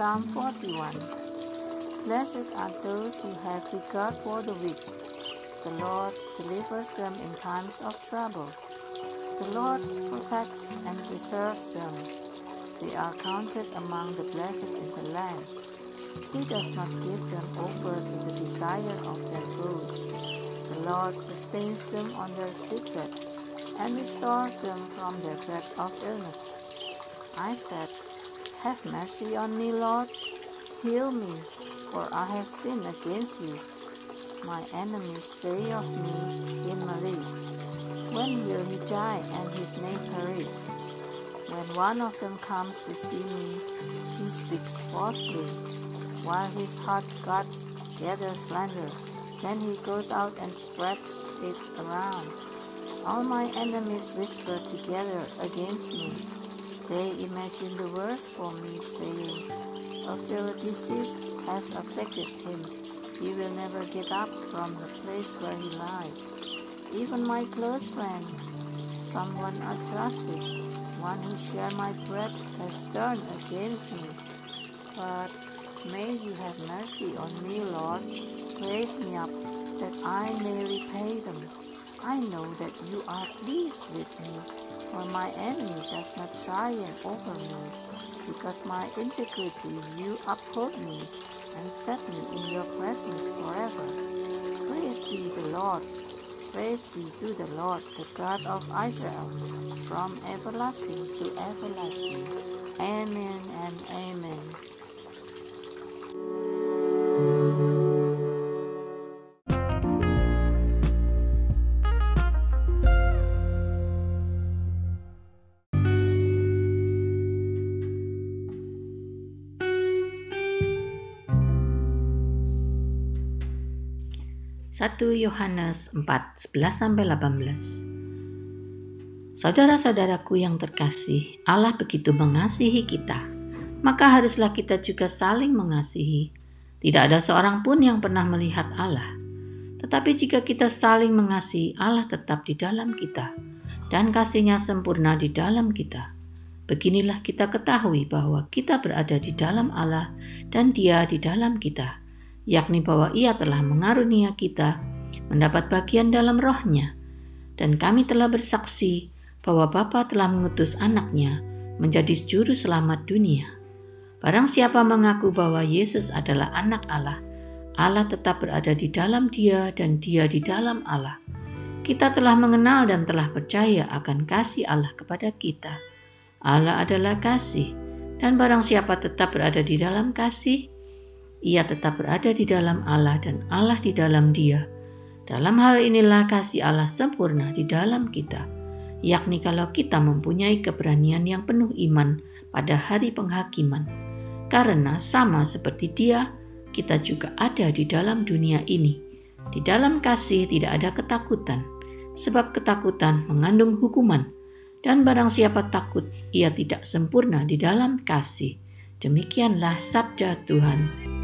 Psalm 41 Blessed are those who have regard for the weak. The Lord delivers them in times of trouble. The Lord protects and preserves them. They are counted among the blessed in the land. He does not give them over to the desire of their foes. The Lord sustains them on their sickbed and restores them from their bed of illness. I said, Have mercy on me, Lord. Heal me, for I have sinned against you. My enemies say of me in malice, When will he die and his name perish? When one of them comes to see me, he speaks falsely, while his heart God gathers slander. Then he goes out and spreads it around. All my enemies whisper together against me. They imagine the worst for me, saying, A fever disease has affected him. He will never get up from the place where he lies. Even my close friend, someone I trusted, one who shared my bread, has turned against me. But may you have mercy on me, Lord. Raise me up, that I may repay them. I know that you are pleased with me, for my enemy does not triumph over me. Because my integrity you uphold me and set me in your presence forever. Praise be the Lord. Praise be to the Lord, the God of Israel, from everlasting to everlasting. Amen and amen. Satu Yohanes 4, 11 18. Saudara-saudaraku yang terkasih, Allah begitu mengasihi kita, maka haruslah kita juga saling mengasihi. Tidak ada seorang pun yang pernah melihat Allah. Tetapi jika kita saling mengasihi, Allah tetap di dalam kita, dan kasihnya sempurna di dalam kita. Beginilah kita ketahui bahwa kita berada di dalam Allah dan dia di dalam kita yakni bahwa ia telah mengarunia kita mendapat bagian dalam rohnya. Dan kami telah bersaksi bahwa Bapa telah mengutus anaknya menjadi juru selamat dunia. Barang siapa mengaku bahwa Yesus adalah anak Allah, Allah tetap berada di dalam dia dan dia di dalam Allah. Kita telah mengenal dan telah percaya akan kasih Allah kepada kita. Allah adalah kasih, dan barang siapa tetap berada di dalam kasih, ia tetap berada di dalam Allah dan Allah di dalam dia. Dalam hal inilah kasih Allah sempurna di dalam kita, yakni kalau kita mempunyai keberanian yang penuh iman pada hari penghakiman. Karena sama seperti dia, kita juga ada di dalam dunia ini. Di dalam kasih tidak ada ketakutan, sebab ketakutan mengandung hukuman, dan barang siapa takut, ia tidak sempurna di dalam kasih. Demikianlah sabda Tuhan.